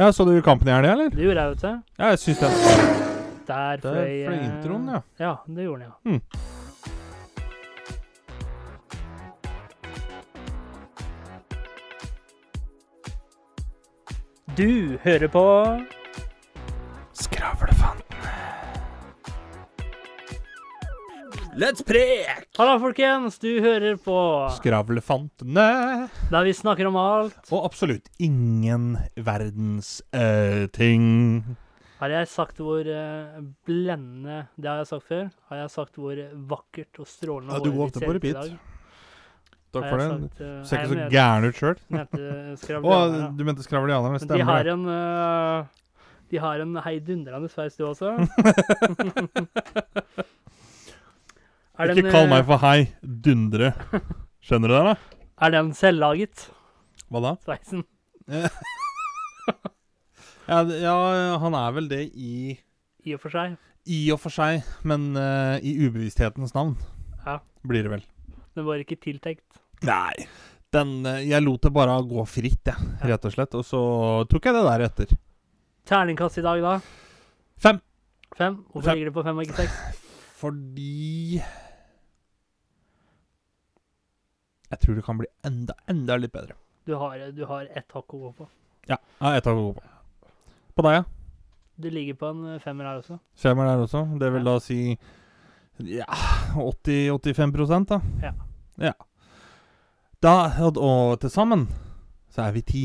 Ja, Så du kampen i helga, eller? Det gjorde jeg, vet du. Ja, jeg syns det. Der Der fløy fløy eh, introen, ja. Ja, det gjorde den, ja. Mm. Du hører på Let's prek! Halla, folkens. Du hører på Skravlefantene. der vi snakker om alt. Og absolutt ingen verdens uh, ting. Har jeg sagt hvor uh, blendende Det har jeg sagt før. Har jeg sagt hvor vakkert og strålende Ja, du går håret ofte ditt på ser ut i repeat. dag? Takk for den. det. sagt, eh, Ser ikke så gæren ut sjøl. mente du mente skravlianerne. Men de har en Uh, De har en heidundrende sveis, du også. Er den, Ikke kall øh, meg for hei. Dundre. Skjønner du det, da? Er den selvlaget, Hva da? sveisen? Ja, ja, han er vel det i I og for seg. I og for seg, men uh, i ubevissthetens navn Ja. blir det vel. Den var ikke tiltenkt. Nei. Den, eh, jeg lot det bare gå fritt, jeg, Ja. rett og slett. Og så tok jeg det der etter. Terningkast i dag, da? Fem. Fem? Hvorfor Fem. ligger det på fem og ikke seks? Fordi Jeg tror det kan bli enda, enda litt bedre. Du har, du har ett hakk å gå på. Ja, jeg har ett hakk å gå på. På deg, ja? Det ligger på en øh, femmer her også. Femmer der også. Det vil Ja. da si ja, 80-85 da. Ja. ja. Da, og, og til sammen så er vi ti.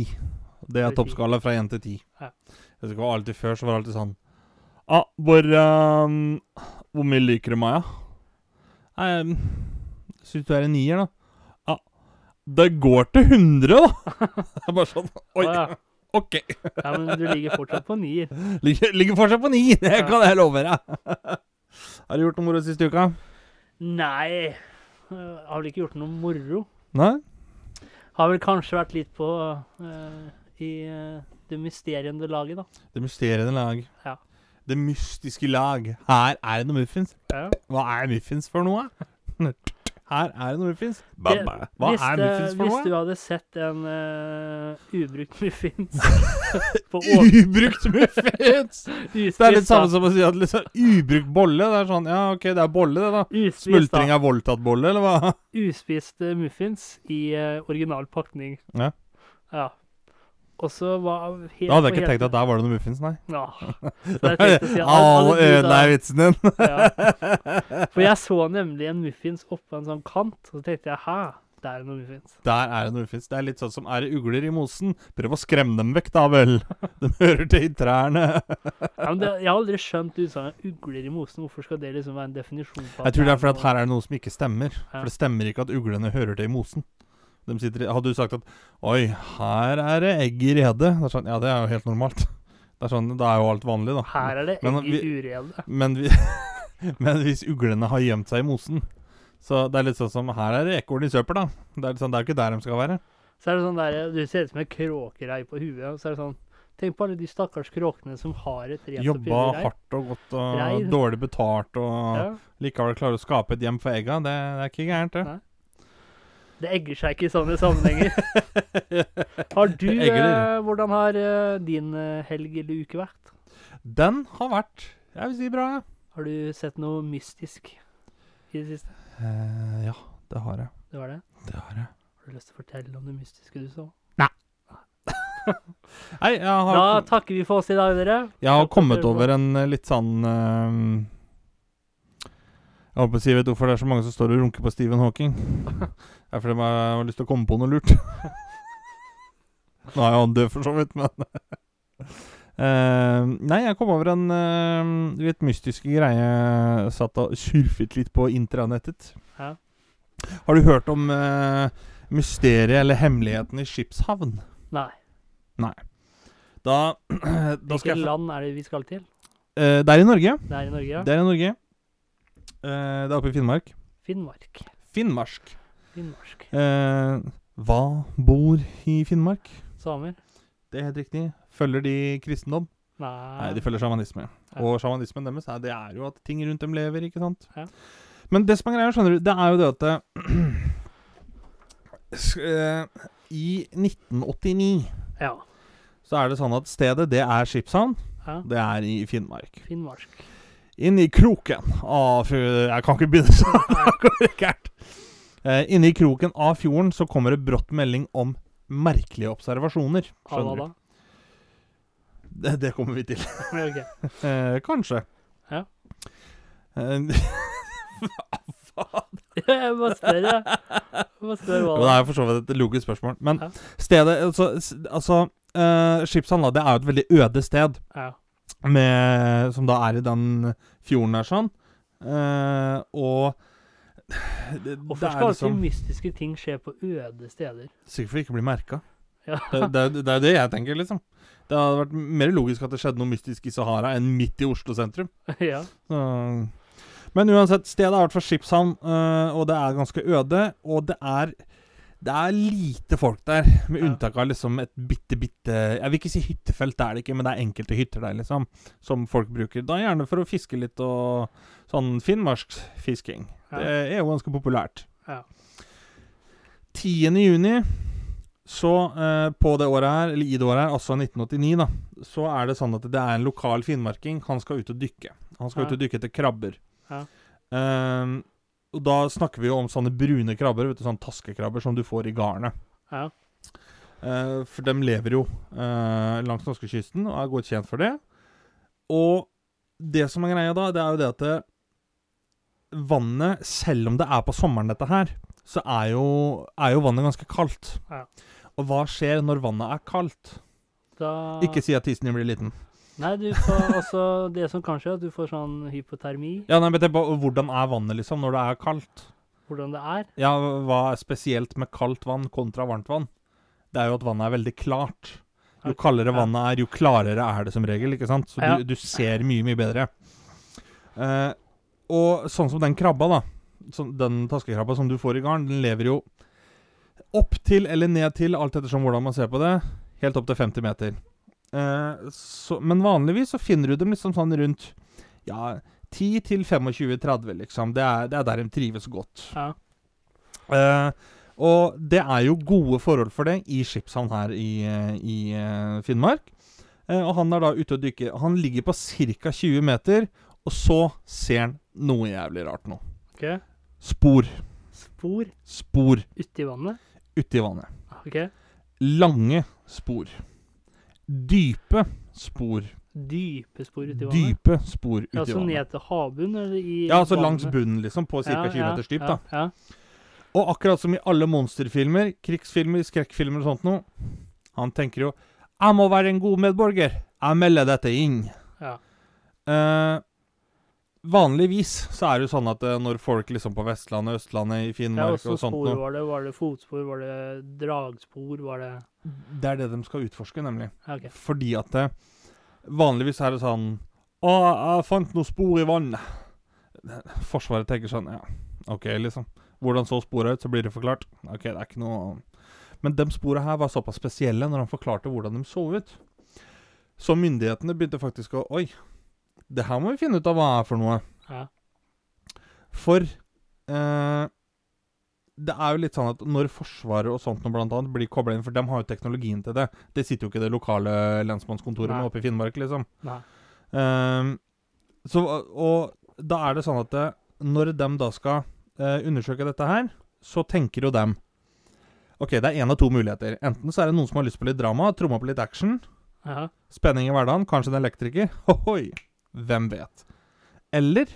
Det Er toppskala fra én til ti. Ja. Jeg husker alltid Før så var det alltid sånn ah, hvor, um, hvor mye liker du da? Jeg syns du er en nier, da. Det går til 100, da! Det er bare sånn Oi, ja. OK. ja, men du ligger fortsatt på nier. Ligger, ligger fortsatt på ni, det kan jeg love deg. Har du gjort noe moro siste uka? Nei. Jeg Har vel ikke gjort noe moro. Nei? Har vel kanskje vært litt på uh, i uh, det mysteriende laget, da. Det mysteriende lag. Ja. Det mystiske lag. Her er det noe muffins. Ja. Hva er muffins for noe? Her er det noe muffins. Hva hvis, er muffins for noe? Hvis du hadde sett en uh, ubrukt muffins på Ubrukt muffins! Det er litt samme som å si at liksom, ubrukt bolle. Det er sånn, ja ok, det er bolle, det, da. Uspist, Smultring da. av voldtatt-bolle, eller hva? Uspist uh, muffins i uh, original pakning. Ja. Ja. Og så var helt Da hadde jeg ikke tenkt at der var det noe muffins, nei. Ja. At alle- Alle alle de ødela jeg vitsen din. Ja. For jeg så nemlig en muffins oppå en sånn kant, og så tenkte jeg hæ, der er det noe muffins. Der er det noe muffins. Det er litt sånn som er det ugler i mosen. Prøv å skremme dem vekk, da vel. De hører til i trærne. Ja, det, jeg har aldri skjønt utsagnet 'ugler i mosen'. Hvorfor skal det liksom være en definisjon på Jeg tror det er fordi at her er det noe som ikke stemmer. Ja. For det stemmer ikke at uglene hører til i mosen. De sitter, hadde du sagt at 'oi, her er det egg i redet', det sånn, ja, det er jo helt normalt. Det er sånn, Da er jo alt vanlig, da. Her er det Men egg i uredet. urede. Men, vi, men hvis uglene har gjemt seg i mosen Så det er litt sånn som Her er det ekorn i søppel, da. Det er, litt sånn, det er jo ikke der de skal være. Så er det sånn der, Du ser ut som en kråkerei på huet. Og så er det sånn Tenk på alle de stakkars kråkene som har et rent Jobba hardt og godt og Reir. dårlig betalt og Ja. likevel klarer å skape et hjem for egga. Det, det er ikke gærent, det. Nei. Det egger seg ikke i sånne sammenhenger. Har du eh, Hvordan har eh, din eh, helg eller uke vært? Den har vært Jeg vil si bra, jeg. Har du sett noe mystisk i det siste? Eh, ja, det har jeg. Det var det? Det har jeg. Har du lyst til å fortelle om det mystiske du så? Nei, jeg har, Da takker vi for oss i dag, dere. jeg har kommet over en eh, litt sånn eh, Jeg håper si Vet hvorfor det er så mange som står og runker på Stephen Hawking? Det er fordi de har lyst til å komme på noe lurt. Nå er jo han død, for så vidt, men uh, Nei, jeg kom over en uh, litt mystiske greie. Satt og surfet litt på intranettet. Ja. Har du hørt om uh, mysteriet eller hemmeligheten i skipshavn? Nei. Da, da skal Hvilket land er det vi skal til? Eh, Det er i Norge. Det er i Norge, ja. Det er i Norge. Eh, det er oppe i Finnmark. Finnmark. Finnmark. Finnmark. Eh, hva bor i Finnmark? Samer? Det er helt riktig. Følger de kristendom? Nei. Nei, de følger sjamanisme. Ja. Og sjamanismen deres er, det er jo at ting rundt dem lever, ikke sant? Ja. Men det som er greia, skjønner du, det er jo det at eh, I 1989 Ja. så er det sånn at stedet, det er Skipshavn. Ja. Det er i Finnmark. Finnmark. Inn i kroken av Jeg kan ikke begynne sånn. Eh, inne i kroken av fjorden så kommer det brått melding om merkelige observasjoner. Skjønner du? Det, det kommer vi til. Eh, kanskje. Ja. Hva faen? Jeg bare spør, jeg. må bare spør hva det er for så vidt et logisk spørsmål. Men Ja. stedet Altså, altså uh, Skipshavn det er jo et veldig øde sted, Ja. Med, som da er i den fjorden der sånn. Eh, og det, Hvorfor skal liksom, alltid mystiske ting skje på øde steder? Sikkert for ikke å bli merka. Ja. Det, det, det er det jeg tenker, liksom. Det hadde vært mer logisk at det skjedde noe mystisk i Sahara enn midt i Oslo sentrum. ja. Så. Men uansett, stedet er i hvert fall skipshavn, øh, og det er ganske øde. Og det er Det er lite folk der, med Ja. unntak av liksom et bitte, bitte Jeg vil ikke si hyttefelt, det er det ikke, men det er enkelte hytter der, liksom, som folk bruker. Da gjerne for å fiske litt og sånn finnmarksfisking. Ja. Det er jo ganske populært. Ja. 10. juni så eh, på det året her, eller i det året her, altså 1989, da, så er det sånn at det er en lokal finnmarking. Han skal ut og dykke. Han skal Ja. ut og dykke etter krabber. Ja. Ehm, og da snakker vi jo om sånne brune krabber, vet du, sånne taskekrabber som du får i garnet. Ja. Eh, for de lever jo eh, langs norskekysten og er godt tjent for det. Og det som er greia da, det er jo det at det, vannet, selv om det er på sommeren dette her, så er jo, er jo vannet ganske kaldt. Ja. Og hva skjer når vannet er kaldt? Da Ikke si at tissen din blir liten. Nei, du får altså Det som kanskje er at du får sånn hypotermi. Ja, nei, men det er bare, Hvordan er vannet liksom når det er kaldt? Hvordan det er. Ja, Hva er spesielt med kaldt vann kontra varmt vann? Det er jo at vannet er veldig klart. Jo Ok, kaldere ja. vannet er, jo klarere er det som regel. ikke sant? Så Ja. du, du ser mye, mye bedre. Eh, og sånn som den krabba, da. Den taskekrabba som du får i garn, den lever jo opp til eller ned til, alt ettersom hvordan man ser på det, helt opp til 50 meter. Eh, så, men vanligvis så finner du dem liksom sånn rundt ja, 10 til 25-30, liksom. Det er, det er der de trives godt. Ja. Eh, og det er jo gode forhold for det i Skipshavn her i, i eh, Finnmark. Eh, og han er da ute og dykker. Han ligger på ca. 20 meter, og så ser han noe jævlig rart nå. Okay. Spor. Spor Spor uti vannet. uti vannet. Okay. Lange spor. Dype spor. Dype spor uti vannet. Dype spor uti Ja, altså ned til havbunnen, eller i Ja, altså langs bunnen, liksom, på ca. Ja, 20 meters dyp. ja, da. Ja. Og akkurat som i alle monsterfilmer, krigsfilmer, skrekkfilmer og sånt noe Han tenker jo 'Jeg må være en god medborger. Jeg melder dette inn'. ja. Eh, vanligvis så er det jo sånn at eh, når folk liksom på Vestlandet, Østlandet, i Finnmark og sånt noe var det? Var det fotspor? Var det dragspor? Var det Det er det de skal utforske, nemlig. ja, OK. Fordi at det, vanligvis er det sånn 'Å, jeg fant noe spor i vannet'. Forsvaret tenker sånn Ja, OK, liksom. Hvordan så sporet ut? Så blir det forklart. OK, det er ikke noe Men de sporene her var såpass spesielle når han forklarte hvordan de så ut. Så myndighetene begynte faktisk å Oi, det her må vi finne ut av hva er for noe. Ja. For eh, det er jo litt sånn at når Forsvaret og sånt noe blant annet blir kobla inn, for de har jo teknologien til det Det sitter jo ikke det lokale lensmannskontoret Nei. med oppe i Finnmark, liksom. Ehm, så, og da er det sånn at det, når de da skal eh, undersøke dette her, så tenker jo dem OK, det er én av to muligheter. Enten så er det noen som har lyst på litt drama, tromma på litt action, Ja. spenning i hverdagen, kanskje en elektriker. Hohoi! Hvem vet? Eller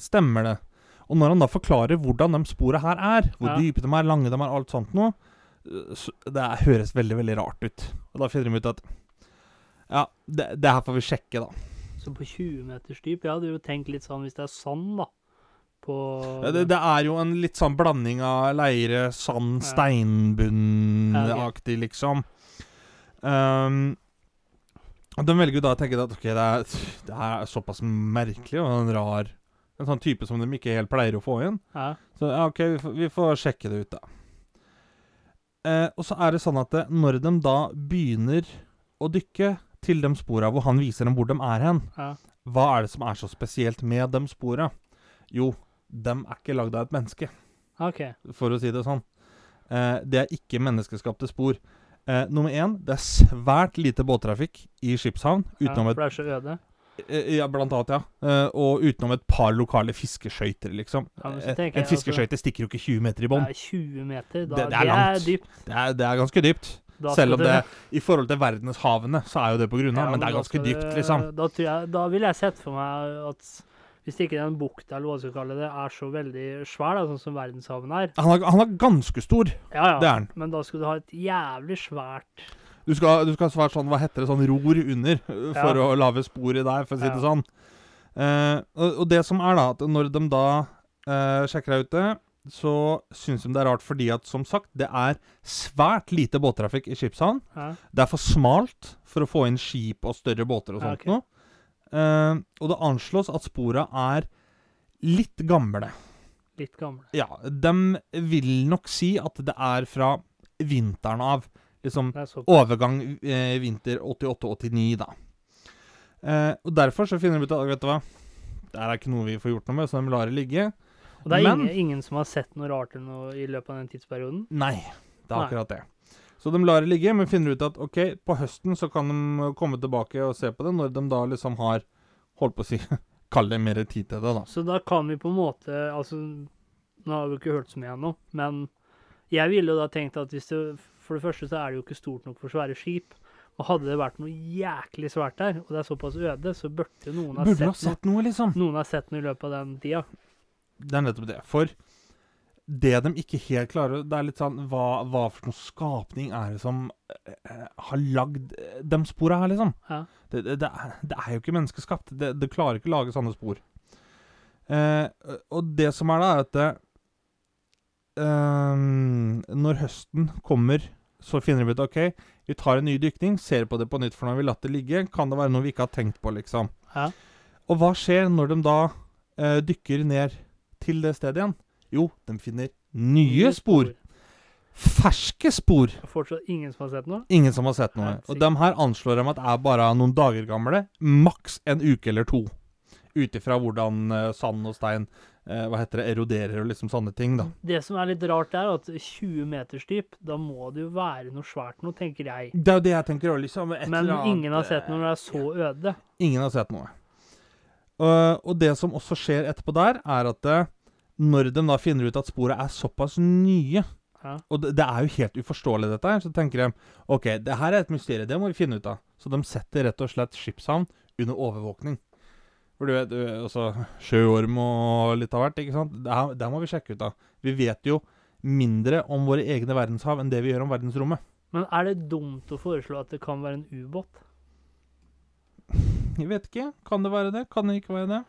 stemmer det? Og når han da forklarer hvordan de sporene her er, hvor Ja. dype de er, lange de er, alt sånt noe, øh, så det høres veldig, veldig rart ut. Og da finner de ut at Ja, det, det her får vi sjekke, da. Så på 20 meters dyp Jeg hadde jo tenkt litt sånn hvis det er sand, da. På Ja, det, det er jo en litt sånn blanding av leire, sand, Ja. steinbunnaktig, liksom. Um, de velger jo da å tenke at ok, det er, det er såpass merkelig og en rar En sånn type som de ikke helt pleier å få inn. Ja. Så ja, OK, vi får, vi får sjekke det ut, da. Eh, og så er det sånn at det, når de da begynner å dykke til de spora hvor han viser dem hvor de er hen, ja. hva er det som er så spesielt med de spora? Jo, de er ikke lagd av et menneske, OK. for å si det sånn. Eh, det er ikke menneskeskapte spor. Eh, nummer én, det er svært lite båttrafikk i skipshavn. Utenom ja, For det er så øde. eh, Ja, blant annet, ja. Eh, og utenom et par lokale fiskeskøyter, liksom. Ja, men Eh, en fiskeskøyte altså- stikker jo ikke 20 meter i Det bånn. er 20 meter. Da, Det- det er langt. dypt. Det, er- det er ganske dypt. Selv om det i forhold til verdenshavene, så er jo det på grunn av, Ja, men det er ganske dypt, liksom. Da, jeg, da vil jeg sett for meg at hvis ikke den bukta, eller hva du skal kalle det, er så veldig svær, da, sånn som verdenshaven er Han er, han er ganske stor, Ja, ja. det er han. Men da skulle du ha et jævlig svært Du skal, du skal ha svært sånn, hva heter det, sånn ror under, øh, for Ja. å lage sporet der, for å si Ja. det sånn. Eh, og, og det som er da, at når de da eh, sjekker deg ute, så syns de det er rart fordi at, som sagt, det er svært lite båttrafikk i skipshavn. ja. Det er for smalt for å få inn skip og større båter og Ja, sånt ok. noe. Eh, og det anslås at spora er litt gamle. litt gamle. Ja, de vil nok si at det er fra vinteren av. Liksom er overgang eh, vinter 88-89, da. Uh, og derfor så finner de ut at vet du hva, det er ikke noe vi får gjort noe med, så de lar det ligge. Og det er Men- ingen, ingen som har sett noe rart noe i løpet av den tidsperioden? Nei, det er Nei. akkurat det. Så de lar det ligge, men finner ut at ok, på høsten så kan de komme tilbake og se på det, når de da liksom har holdt på å si Kall det mer tid til det, da. Så da kan vi på en måte Altså, nå har vi ikke hørt så mye ennå, men jeg ville jo da tenkt at hvis det For det første så er det jo ikke stort nok for svære skip. Og hadde det vært noe jæklig svært der, og det er såpass øde, så burde jo noen ha Burde sett, ha sett noe, liksom. Noen har sett noe i løpet av den tida. Det er nettopp det. For det de ikke helt klarer Det er litt sånn Hva, hva for noe skapning er det som eh, har lagd eh, de spora her, liksom? Ja. Det, det, det, er, det er jo ikke menneskeskapt. Det, det klarer ikke å lage sånne spor. Eh, og det som er da, er at det, ehm, Når høsten kommer, så finner vi ut OK, vi tar en ny dykning, ser på det på nytt, for nå har vi latt det ligge. Kan det være noe vi ikke har tenkt på, liksom? Ja. Og hva skjer når de da eh, dykker ned til det stedet igjen? Jo, de finner nye spor. Ferske spor. Fortsatt ingen som har sett noe? Ingen som har sett noe. Og de her anslår de at er bare noen dager gamle. Maks en uke eller to. Ut ifra hvordan eh, sand og stein eh, hva heter det, eroderer og liksom sånne ting, da. Det som er litt rart, er at 20 meters dyp, da må det jo være noe svært noe, tenker jeg. Det er jo det jeg tenker òg, liksom. Men ingen har sett eh, noe når det er så øde. Ingen har sett noe. Og- det som også skjer etterpå der, er at eh, når de da finner ut at sporet er såpass nye Ja. Og det, det er jo helt uforståelig, dette her. Så tenker de OK, det her er et mysterium, det må vi finne ut av. Så de setter rett og slett skipshavn under overvåkning. For du vet, altså, sjøorm og litt av hvert, ikke sant. Det her, det her må vi sjekke ut av. Vi vet jo mindre om våre egne verdenshav enn det vi gjør om verdensrommet. Men er det dumt å foreslå at det kan være en ubåt? Jeg vet ikke. Kan det være det? Kan det ikke være det?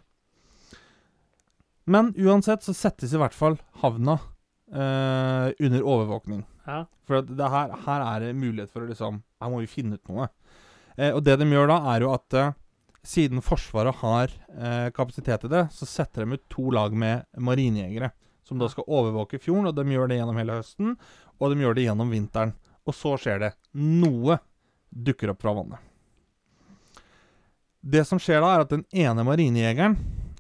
Men uansett så settes i hvert fall havna eh, under overvåkning. Ja. For at det her, her er det mulighet for å liksom Her må vi finne ut noe. Eh, og det de gjør da, er jo at eh, siden Forsvaret har eh, kapasitet til det, så setter de ut to lag med marinejegere. Som da skal overvåke fjorden, og de gjør det gjennom hele høsten. Og de gjør det gjennom vinteren. Og så skjer det. Noe dukker opp fra vannet. Det som skjer da, er at den ene marinejegeren,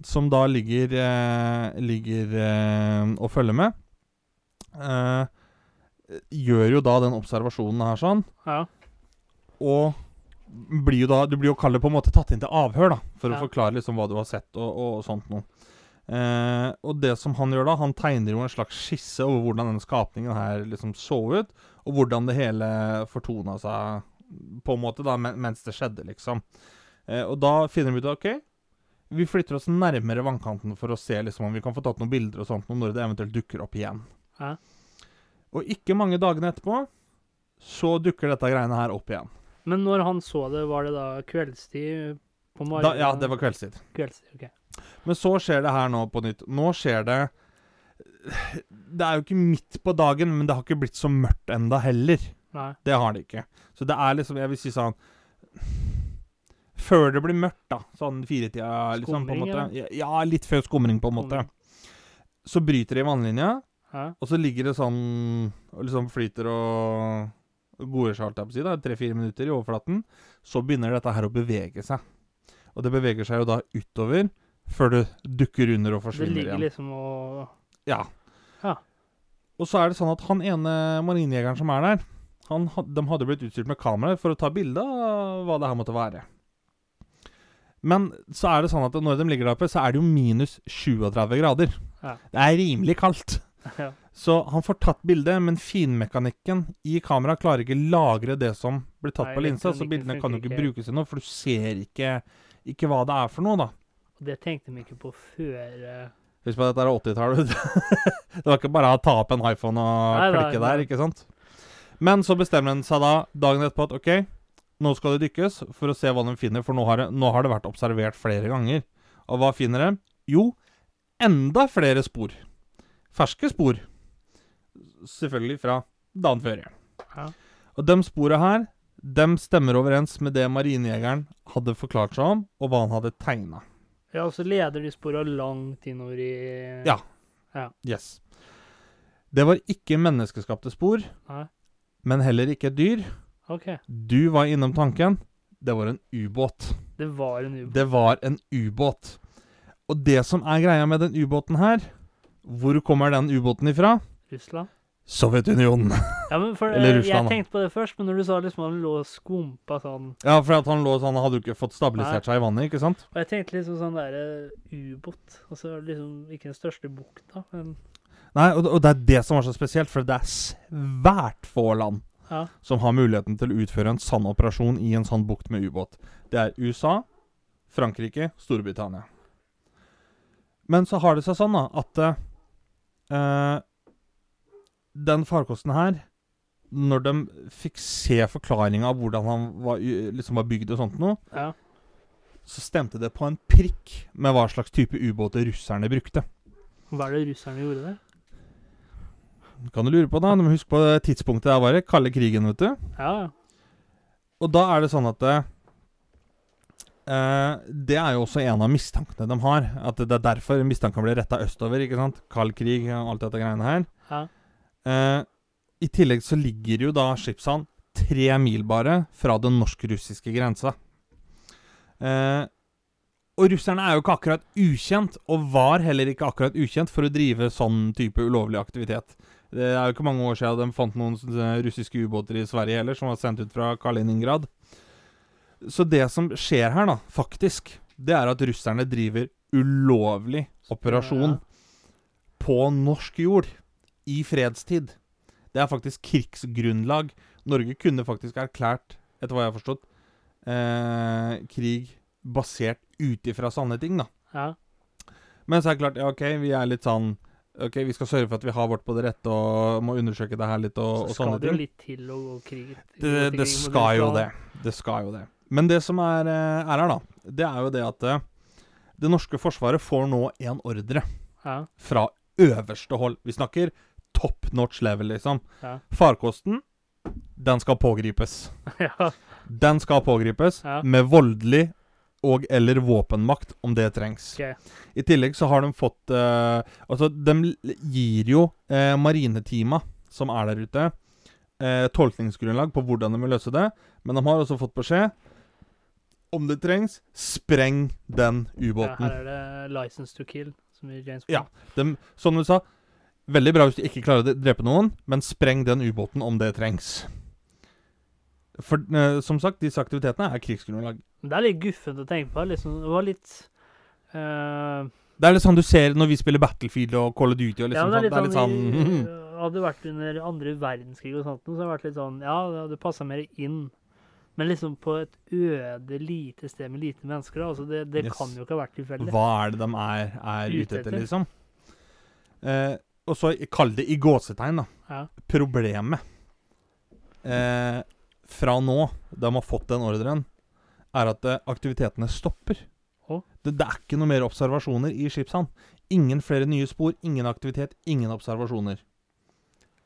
som da ligger, eh, ligger eh, og følger med, eh, gjør jo da den observasjonen her sånn, Ja. og blir jo da Du blir jo kallet på en måte tatt inn til avhør, da, for Ja. å forklare liksom hva du har sett og, og sånt noe. Eh, og det som han gjør da, han tegner jo en slags skisse over hvordan denne skapningen her liksom så ut, og hvordan det hele fortona seg på en måte da, mens det skjedde, liksom. Eh, og da finner vi ut OK, vi flytter oss nærmere vannkanten for å se liksom om vi kan få tatt noen bilder og sånt når det eventuelt dukker opp igjen. Hæ? Og ikke mange dagene etterpå så dukker dette greiene her opp igjen. Men når han så det, var det da kveldstid på morgenen? ja, det var kveldstid. kveldstid. ok. Men så skjer det her nå på nytt. Nå skjer det Det er jo ikke midt på dagen, men det har ikke blitt så mørkt enda heller. Nei. Det har det ikke. Så det er liksom, jeg vil si sånn Før det blir mørkt, da. Sånn firetida, liksom. på en måte. eller? Ja, litt før skumring, på en måte. Så bryter det i vannlinja, Hæ? og så ligger det sånn og liksom flyter og goder seg, tre-fire minutter i overflaten. Så begynner dette her å bevege seg. Og det beveger seg jo da utover før det dukker under og forsvinner igjen. Det ligger liksom og Ja. Ja. Og så er det sånn at han ene marinejegeren som er der, Han, de hadde blitt utstyrt med kamera for å ta bilde av hva det her måtte være. Men så er det sånn at når de ligger der oppe, så er det jo minus 37 grader. Ja. Det er rimelig kaldt. ja. Så han får tatt bildet, men finmekanikken i kameraet klarer ikke lagre det som blir tatt Nei, på linsa, så bildene kan jo ikke brukes til noe, for du ser ikke, ikke hva det er for noe, da. Det tenkte de ikke på før eh, Husk på at dette er 80-tallet. det var ikke bare å ta opp en iPhone og Nei, klikke klikke der, ikke sant? Men så bestemmer han seg da dagen etterpå at OK, nå skal det dykkes for å se hva de finner, for nå har det, nå har det vært observert flere ganger. Og hva finner de? Jo, enda flere spor. Ferske spor. Selvfølgelig fra dagen før. Ja. Og de spora her, de stemmer overens med det marinejegeren hadde forklart seg om, og hva han hadde tegna. Ja, og så leder de spora langt innover i Ja. ja. Yes. Det var ikke menneskeskapte spor, Nei. men heller ikke dyr. OK. Du var innom tanken. Det var en ubåt. Det var en ubåt. Det var en ubåt. Og det som er greia med den ubåten her Hvor kommer den ubåten ifra? Russland. Sovjetunionen. Ja, men for, Eller eh, Russland. Jeg tenkte på det først, men når du sa liksom han lå og skumpa sånn Ja, for at han lå sånn, han hadde jo ikke fått stabilisert seg i vannet, ikke sant? Og jeg tenkte liksom sånn derre ubåt. Altså liksom ikke den største bukta, men Nei, og, og det er det som var så spesielt, for det er svært få land ja. som har muligheten til å utføre en sann operasjon i en sånn bukt med ubåt. Det er USA, Frankrike, Storbritannia. Men så har det seg sånn da, at eh, den farkosten her Når de fikk se forklaringa av hvordan han var, liksom var bygd og sånt noe, ja. så stemte det på en prikk med hva slags type ubåter russerne brukte. Hva er det russerne gjorde der? Kan du lure på, da? Må huske på det tidspunktet der var det. Kalde krigen, vet du. Ja, ja. Og da er det sånn at eh, Det er jo også en av mistankene de har. At det er derfor mistanken blir retta østover. ikke sant? Kald krig og alt dette greiene her. ja. Eh, I tillegg så ligger jo da Skipshavn tre mil bare fra den norsk-russiske grensa. Eh, og russerne er jo ikke akkurat ukjent, og var heller ikke akkurat ukjent for å drive sånn type ulovlig aktivitet. Det er jo ikke mange år siden de fant noen russiske ubåter i Sverige heller, som var sendt ut fra Kaliningrad. Så det som skjer her, da, faktisk, det er at russerne driver ulovlig operasjon på norsk jord i fredstid. Det er faktisk krigsgrunnlag. Norge kunne faktisk erklært, etter hva jeg har forstått, eh, krig basert ut ifra sanne ting, da. Ja. Men så er det klart, ja, OK, vi er litt sånn OK, vi skal sørge for at vi har vårt på det rette og må undersøke det her litt og, Så og skal sånne det jo ting. litt til å gå krig. Det, det skal jo det. Det skal jo det. Men det som er, eh, er her, da, det er jo det at eh, det norske forsvaret får nå en ordre Ja. fra øverste hold. Vi snakker top notch level, liksom. Ja. Farkosten, den skal pågripes. ja. Den skal pågripes med voldelig og eller våpenmakt, om det trengs. Okay. I tillegg så har de fått eh, Altså, de gir jo eh, marineteama som er der ute, eh, tolkningsgrunnlag på hvordan de vil løse det, men de har også fått beskjed om det trengs, spreng den ubåten. Ja, her er det 'License to Kill', som i James Ja. Bond. De, som du sa, veldig bra hvis du ikke klarer å drepe noen, men spreng den ubåten om det trengs. For eh, som sagt, disse aktivitetene er krigsgrunnlag. Men det er litt guffent å tenke på. Liksom, det var litt uh, Det er litt sånn du ser når vi spiller Battlefield og Call of Duty og Ja, liksom men sånn. Det er litt sånn i- Hadde det vært under andre verdenskrig og sånt, så hadde det vært litt sånn Ja, det hadde passa mer inn. Men liksom på et øde, lite sted med lite mennesker, da. Altså det, det Yes. kan jo ikke ha vært tilfeldig. Hva er det de er, er Ute etter, etter. liksom? Eh, og så kall det i gåsetegn, da. Ja. Problemet eh, fra nå, de har fått den ordren, er at eh, aktivitetene stopper. Oh. Det, det er ikke noe mer observasjoner i Skipshavn. Ingen flere nye spor, ingen aktivitet, ingen observasjoner.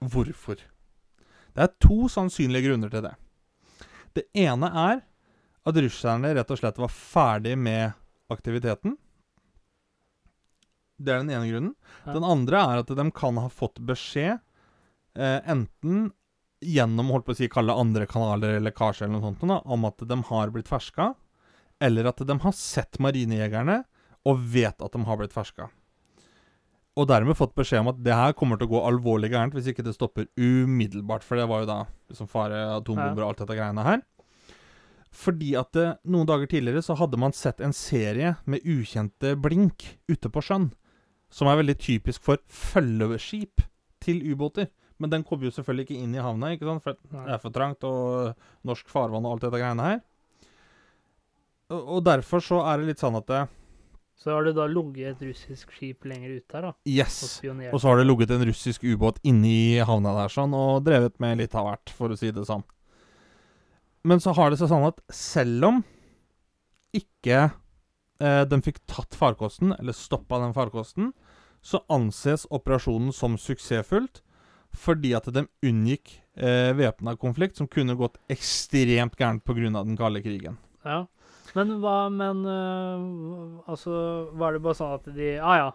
Hvorfor? Det er to sannsynlige grunner til det. Det ene er at russerne rett og slett var ferdig med aktiviteten. Det er den ene grunnen. Ja. Den andre er at de kan ha fått beskjed, eh, enten gjennom holdt på å si kalle andre kanaler eller lekkasje eller noe sånt, da, om at de har blitt ferska, eller at de har sett marinejegerne og vet at de har blitt ferska. Og dermed fått beskjed om at det her kommer til å gå alvorlig gærent hvis ikke det stopper umiddelbart. For det var jo da liksom fare atombomber og alt dette greiene her. Fordi at det, noen dager tidligere så hadde man sett en serie med ukjente blink ute på sjøen. Som er veldig typisk for følgeskip til ubåter. Men den kommer jo selvfølgelig ikke inn i havna, ikke sant? for det er for trangt, og norsk farvann og alt dette greiene her. Og, og derfor så er det litt sånn at det, Så har det da ligget et russisk skip lenger ute her, da. Yes! Og, Og så har det ligget en russisk ubåt inni havna der sånn, og drevet med litt av hvert, for å si det sånn. Men så har det seg sånn at selv om ikke eh, den fikk tatt farkosten, eller stoppa den farkosten, så anses operasjonen som suksessfullt fordi at de unngikk eh, væpna konflikt som kunne gått ekstremt gærent pga. den kalde krigen. Ja. Men hva Men øh, altså, var det bare sånn at de Ja ja,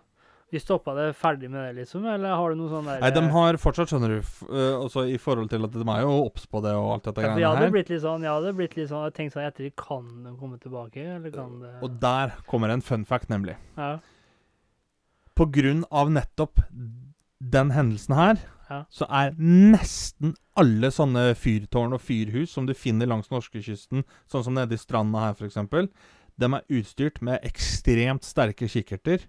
vi stoppa det ferdig med det, liksom? Eller har du noe sånn der Nei, de har fortsatt, skjønner du, eh, også i forhold til at de er jo obs på det og alt dette ja, for jeg greiene hadde blitt litt sånn Jeg hadde blitt litt sånn Jeg tenkte sånn etter Kan de komme tilbake, eller kan det Og der kommer en fun fact, nemlig. Ja. På grunn av nettopp den hendelsen her, Ja. så er nesten alle sånne fyrtårn og fyrhus som du finner langs norskekysten, sånn som nede i stranda her f.eks., de er utstyrt med ekstremt sterke kikkerter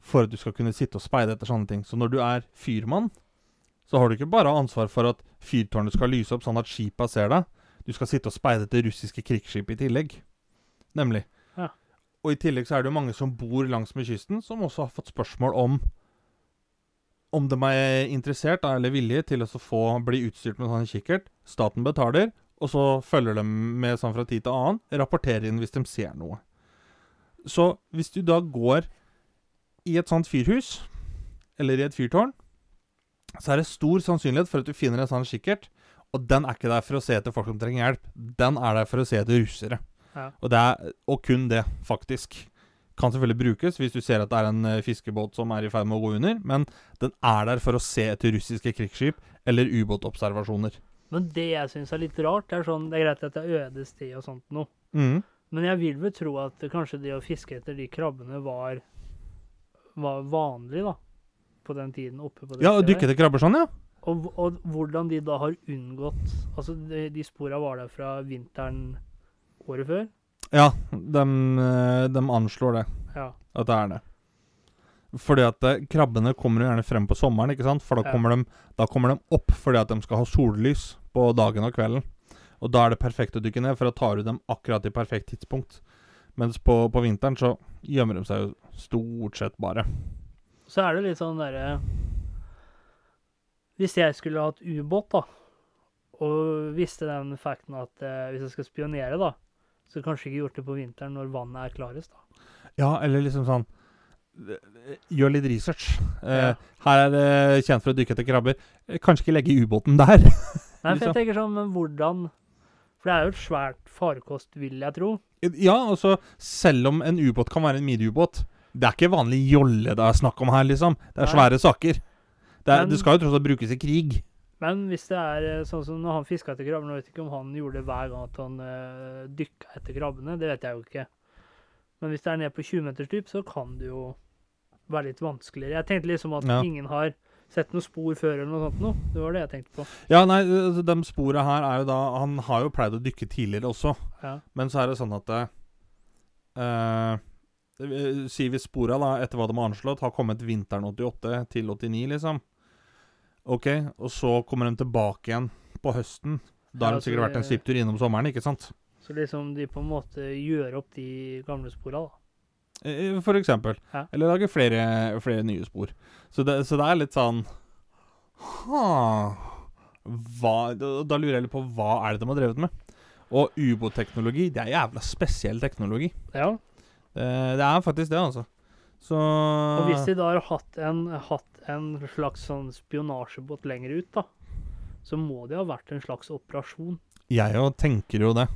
for at du skal kunne sitte og speide etter sånne ting. Så når du er fyrmann, så har du ikke bare ansvar for at fyrtårnet skal lyse opp sånn at skipa ser deg. Du skal sitte og speide etter russiske krigsskip i tillegg. Nemlig. Ja. Og i tillegg så er det jo mange som bor langs med kysten, som også har fått spørsmål om om de er interessert eller villige til å få bli utstyrt med sånn kikkert. Staten betaler, og så følger de med sånn fra tid til annen. Rapporterer inn hvis de ser noe. Så hvis du da går i et sånt fyrhus, eller i et fyrtårn, så er det stor sannsynlighet for at du finner en sånn kikkert. Og den er ikke der for å se etter folk som trenger hjelp. Den er der for å se etter russere. Ja. Og, det er, og kun det, faktisk. Kan selvfølgelig brukes hvis du ser at det er en eh, fiskebåt som er i ferd med å gå under, men den er der for å se etter russiske krigsskip eller ubåtobservasjoner. Men det jeg syns er litt rart, er sånn Det er greit at det er øde sted og sånt noe, Mm. men jeg vil vel tro at kanskje det å fiske etter de krabbene var var vanlig, da. På den tiden oppe på det Ja, stedet. stedet. dykke etter krabber sånn, ja. Og, og hvordan de da har unngått Altså, de, de spora var der fra vinteren året før. Ja, de, eh, de anslår det. Ja. At det er det. Fordi at eh, krabbene kommer jo gjerne frem på sommeren, ikke sant? For da Ja. kommer, de, da kommer de opp fordi at de skal ha sollys på dagen og kvelden. Og da er det perfekt å dykke ned, for da tar du dem akkurat i perfekt tidspunkt. Mens på, på vinteren så gjemmer de seg jo stort sett bare. Så er det litt sånn derre Hvis jeg skulle hatt ubåt, da, og visste den fakten at eh, hvis jeg skal spionere, da, så kanskje ikke gjort det på vinteren når vannet er klarest, da. Ja, eller liksom sånn eh, Gjør litt research. Eh, Her er det kjent for å dykke etter krabber. Eh, Kanskje ikke legge ubåten der. Nei, for Liksom. jeg tenker sånn, men hvordan For det er jo et svært farkost, vil jeg tro. Ja, altså, selv om en ubåt kan være en miniubåt Det er ikke vanlig jolle det er snakk om her, liksom. Det er Nei. svære saker. Det, er, Men- det skal jo tross alt brukes i krig. Men hvis det er eh, sånn som når han fiska etter krabbene, jeg vet ikke om han gjorde det hver gang at han uh, dykka etter krabbene, det vet jeg jo ikke. Men hvis det er ned på 20 meters dyp, så kan det jo være litt vanskeligere. Jeg tenkte liksom at Ja. ingen har sett noe spor før eller noe sånt noe. Det var det jeg tenkte på. Ja, nei, de spora her er jo da Han har jo pleid å dykke tidligere også, Ja. men så er det sånn at uh, Si hvis spora, da, etter hva de har anslått, har kommet vinteren 88 til 89, liksom. OK, og så kommer de tilbake igjen på høsten. Da har Ja, de sikkert vært en svipptur innom sommeren, ikke sant? Så liksom de på en måte gjør opp de gamle spora, da. Eh, For eksempel. Ja. Eller lage flere, flere nye spor. Så det, så det er litt sånn Ha hva, da, da lurer jeg litt på hva er det de har drevet med. Og ubåtteknologi, det er jævla spesiell teknologi. Ja. Det, det er faktisk det, altså. Så Og hvis de da har hatt en, hatt en slags sånn spionasjebåt lenger ut, da, så må det ha vært en slags operasjon. Jeg jo tenker jo det.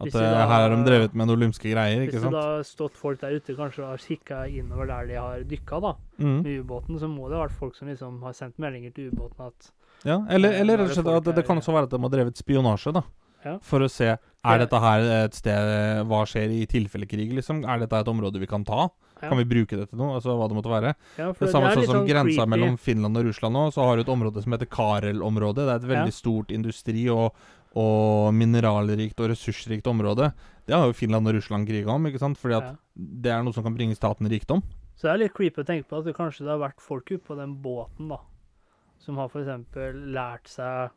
At Hvis eh, da- her har de drevet med noen lumske greier, Hvis ikke det sant? da har stått folk der ute kanskje har kikka innover der de har dykka, da, Mm. med ubåten, så må det ha vært folk som liksom har sendt meldinger til ubåten at Ja, eller, Eh, eller er rett og slett at det det kan også være at de har drevet spionasje, da. Ja. For å se Er dette her et sted Hva skjer i tilfelle krig, liksom? Er dette et område vi kan ta? Ja. Kan vi bruke det til noe? Altså hva det måtte være. Ja, for Det samme det sånn som som grensa creepy. mellom Finland og Russland nå, så har du et område som heter Karel-området. Det er et veldig stort industri- og, og mineralrikt og ressursrikt område. Det har jo Finland og Russland kriga om, ikke sant? Fordi at det er noe som kan bringe staten rikdom. Så det er litt creepy å tenke på at det kanskje det har vært folk ute på den båten, da, som har f.eks. lært seg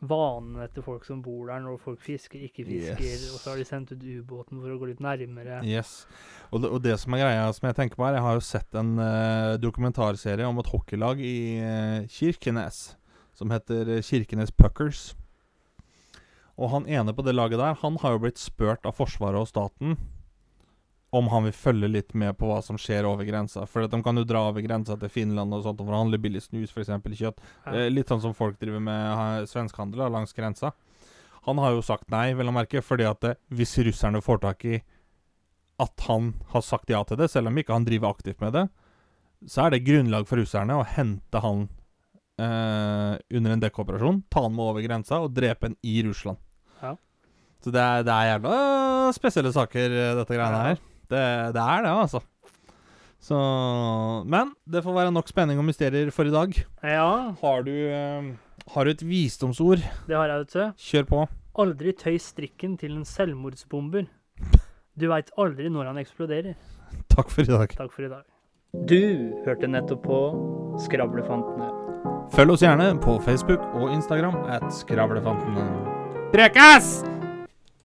vanene til folk som bor der, når folk fisker, ikke fisker, Yes. og så har de sendt ut ubåten for å gå litt nærmere. Yes. Og det, og det som er greia som jeg tenker på her Jeg har jo sett en uh, dokumentarserie om et hockeylag i uh, Kirkenes som heter eh, Kirkenes Puckers. Og han ene på det laget der, han har jo blitt spurt av Forsvaret og staten om han vil følge litt med på hva som skjer over grensa. For at de kan jo dra over grensa til Finland og sånt og forhandle billig snus, f.eks. kjøtt. Ja. Eh, litt sånn som folk driver med svenskehandel langs grensa. Han har jo sagt nei, vel å merke, fordi at eh, hvis russerne får tak i at han har sagt ja til det, selv om ikke han driver aktivt med det, så er det grunnlag for russerne å hente han eh, under en dekkoperasjon, ta han med over grensa og drepe han i Russland. Ja. Så det er, det er jævla øh, spesielle saker, eh, dette greiene her. Det, det er det, altså. Så Men det får være nok spenning og mysterier for i dag. Ja, Har du, eh, har du et visdomsord? det har jeg, vet du. Kjør på. Aldri tøy strikken til en selvmordsbomber. Du veit aldri når han eksploderer. Takk for i dag. Takk for i dag. Du hørte nettopp på Skravlefantene. Følg oss gjerne på Facebook og Instagram at Skravlefantene. Prekas!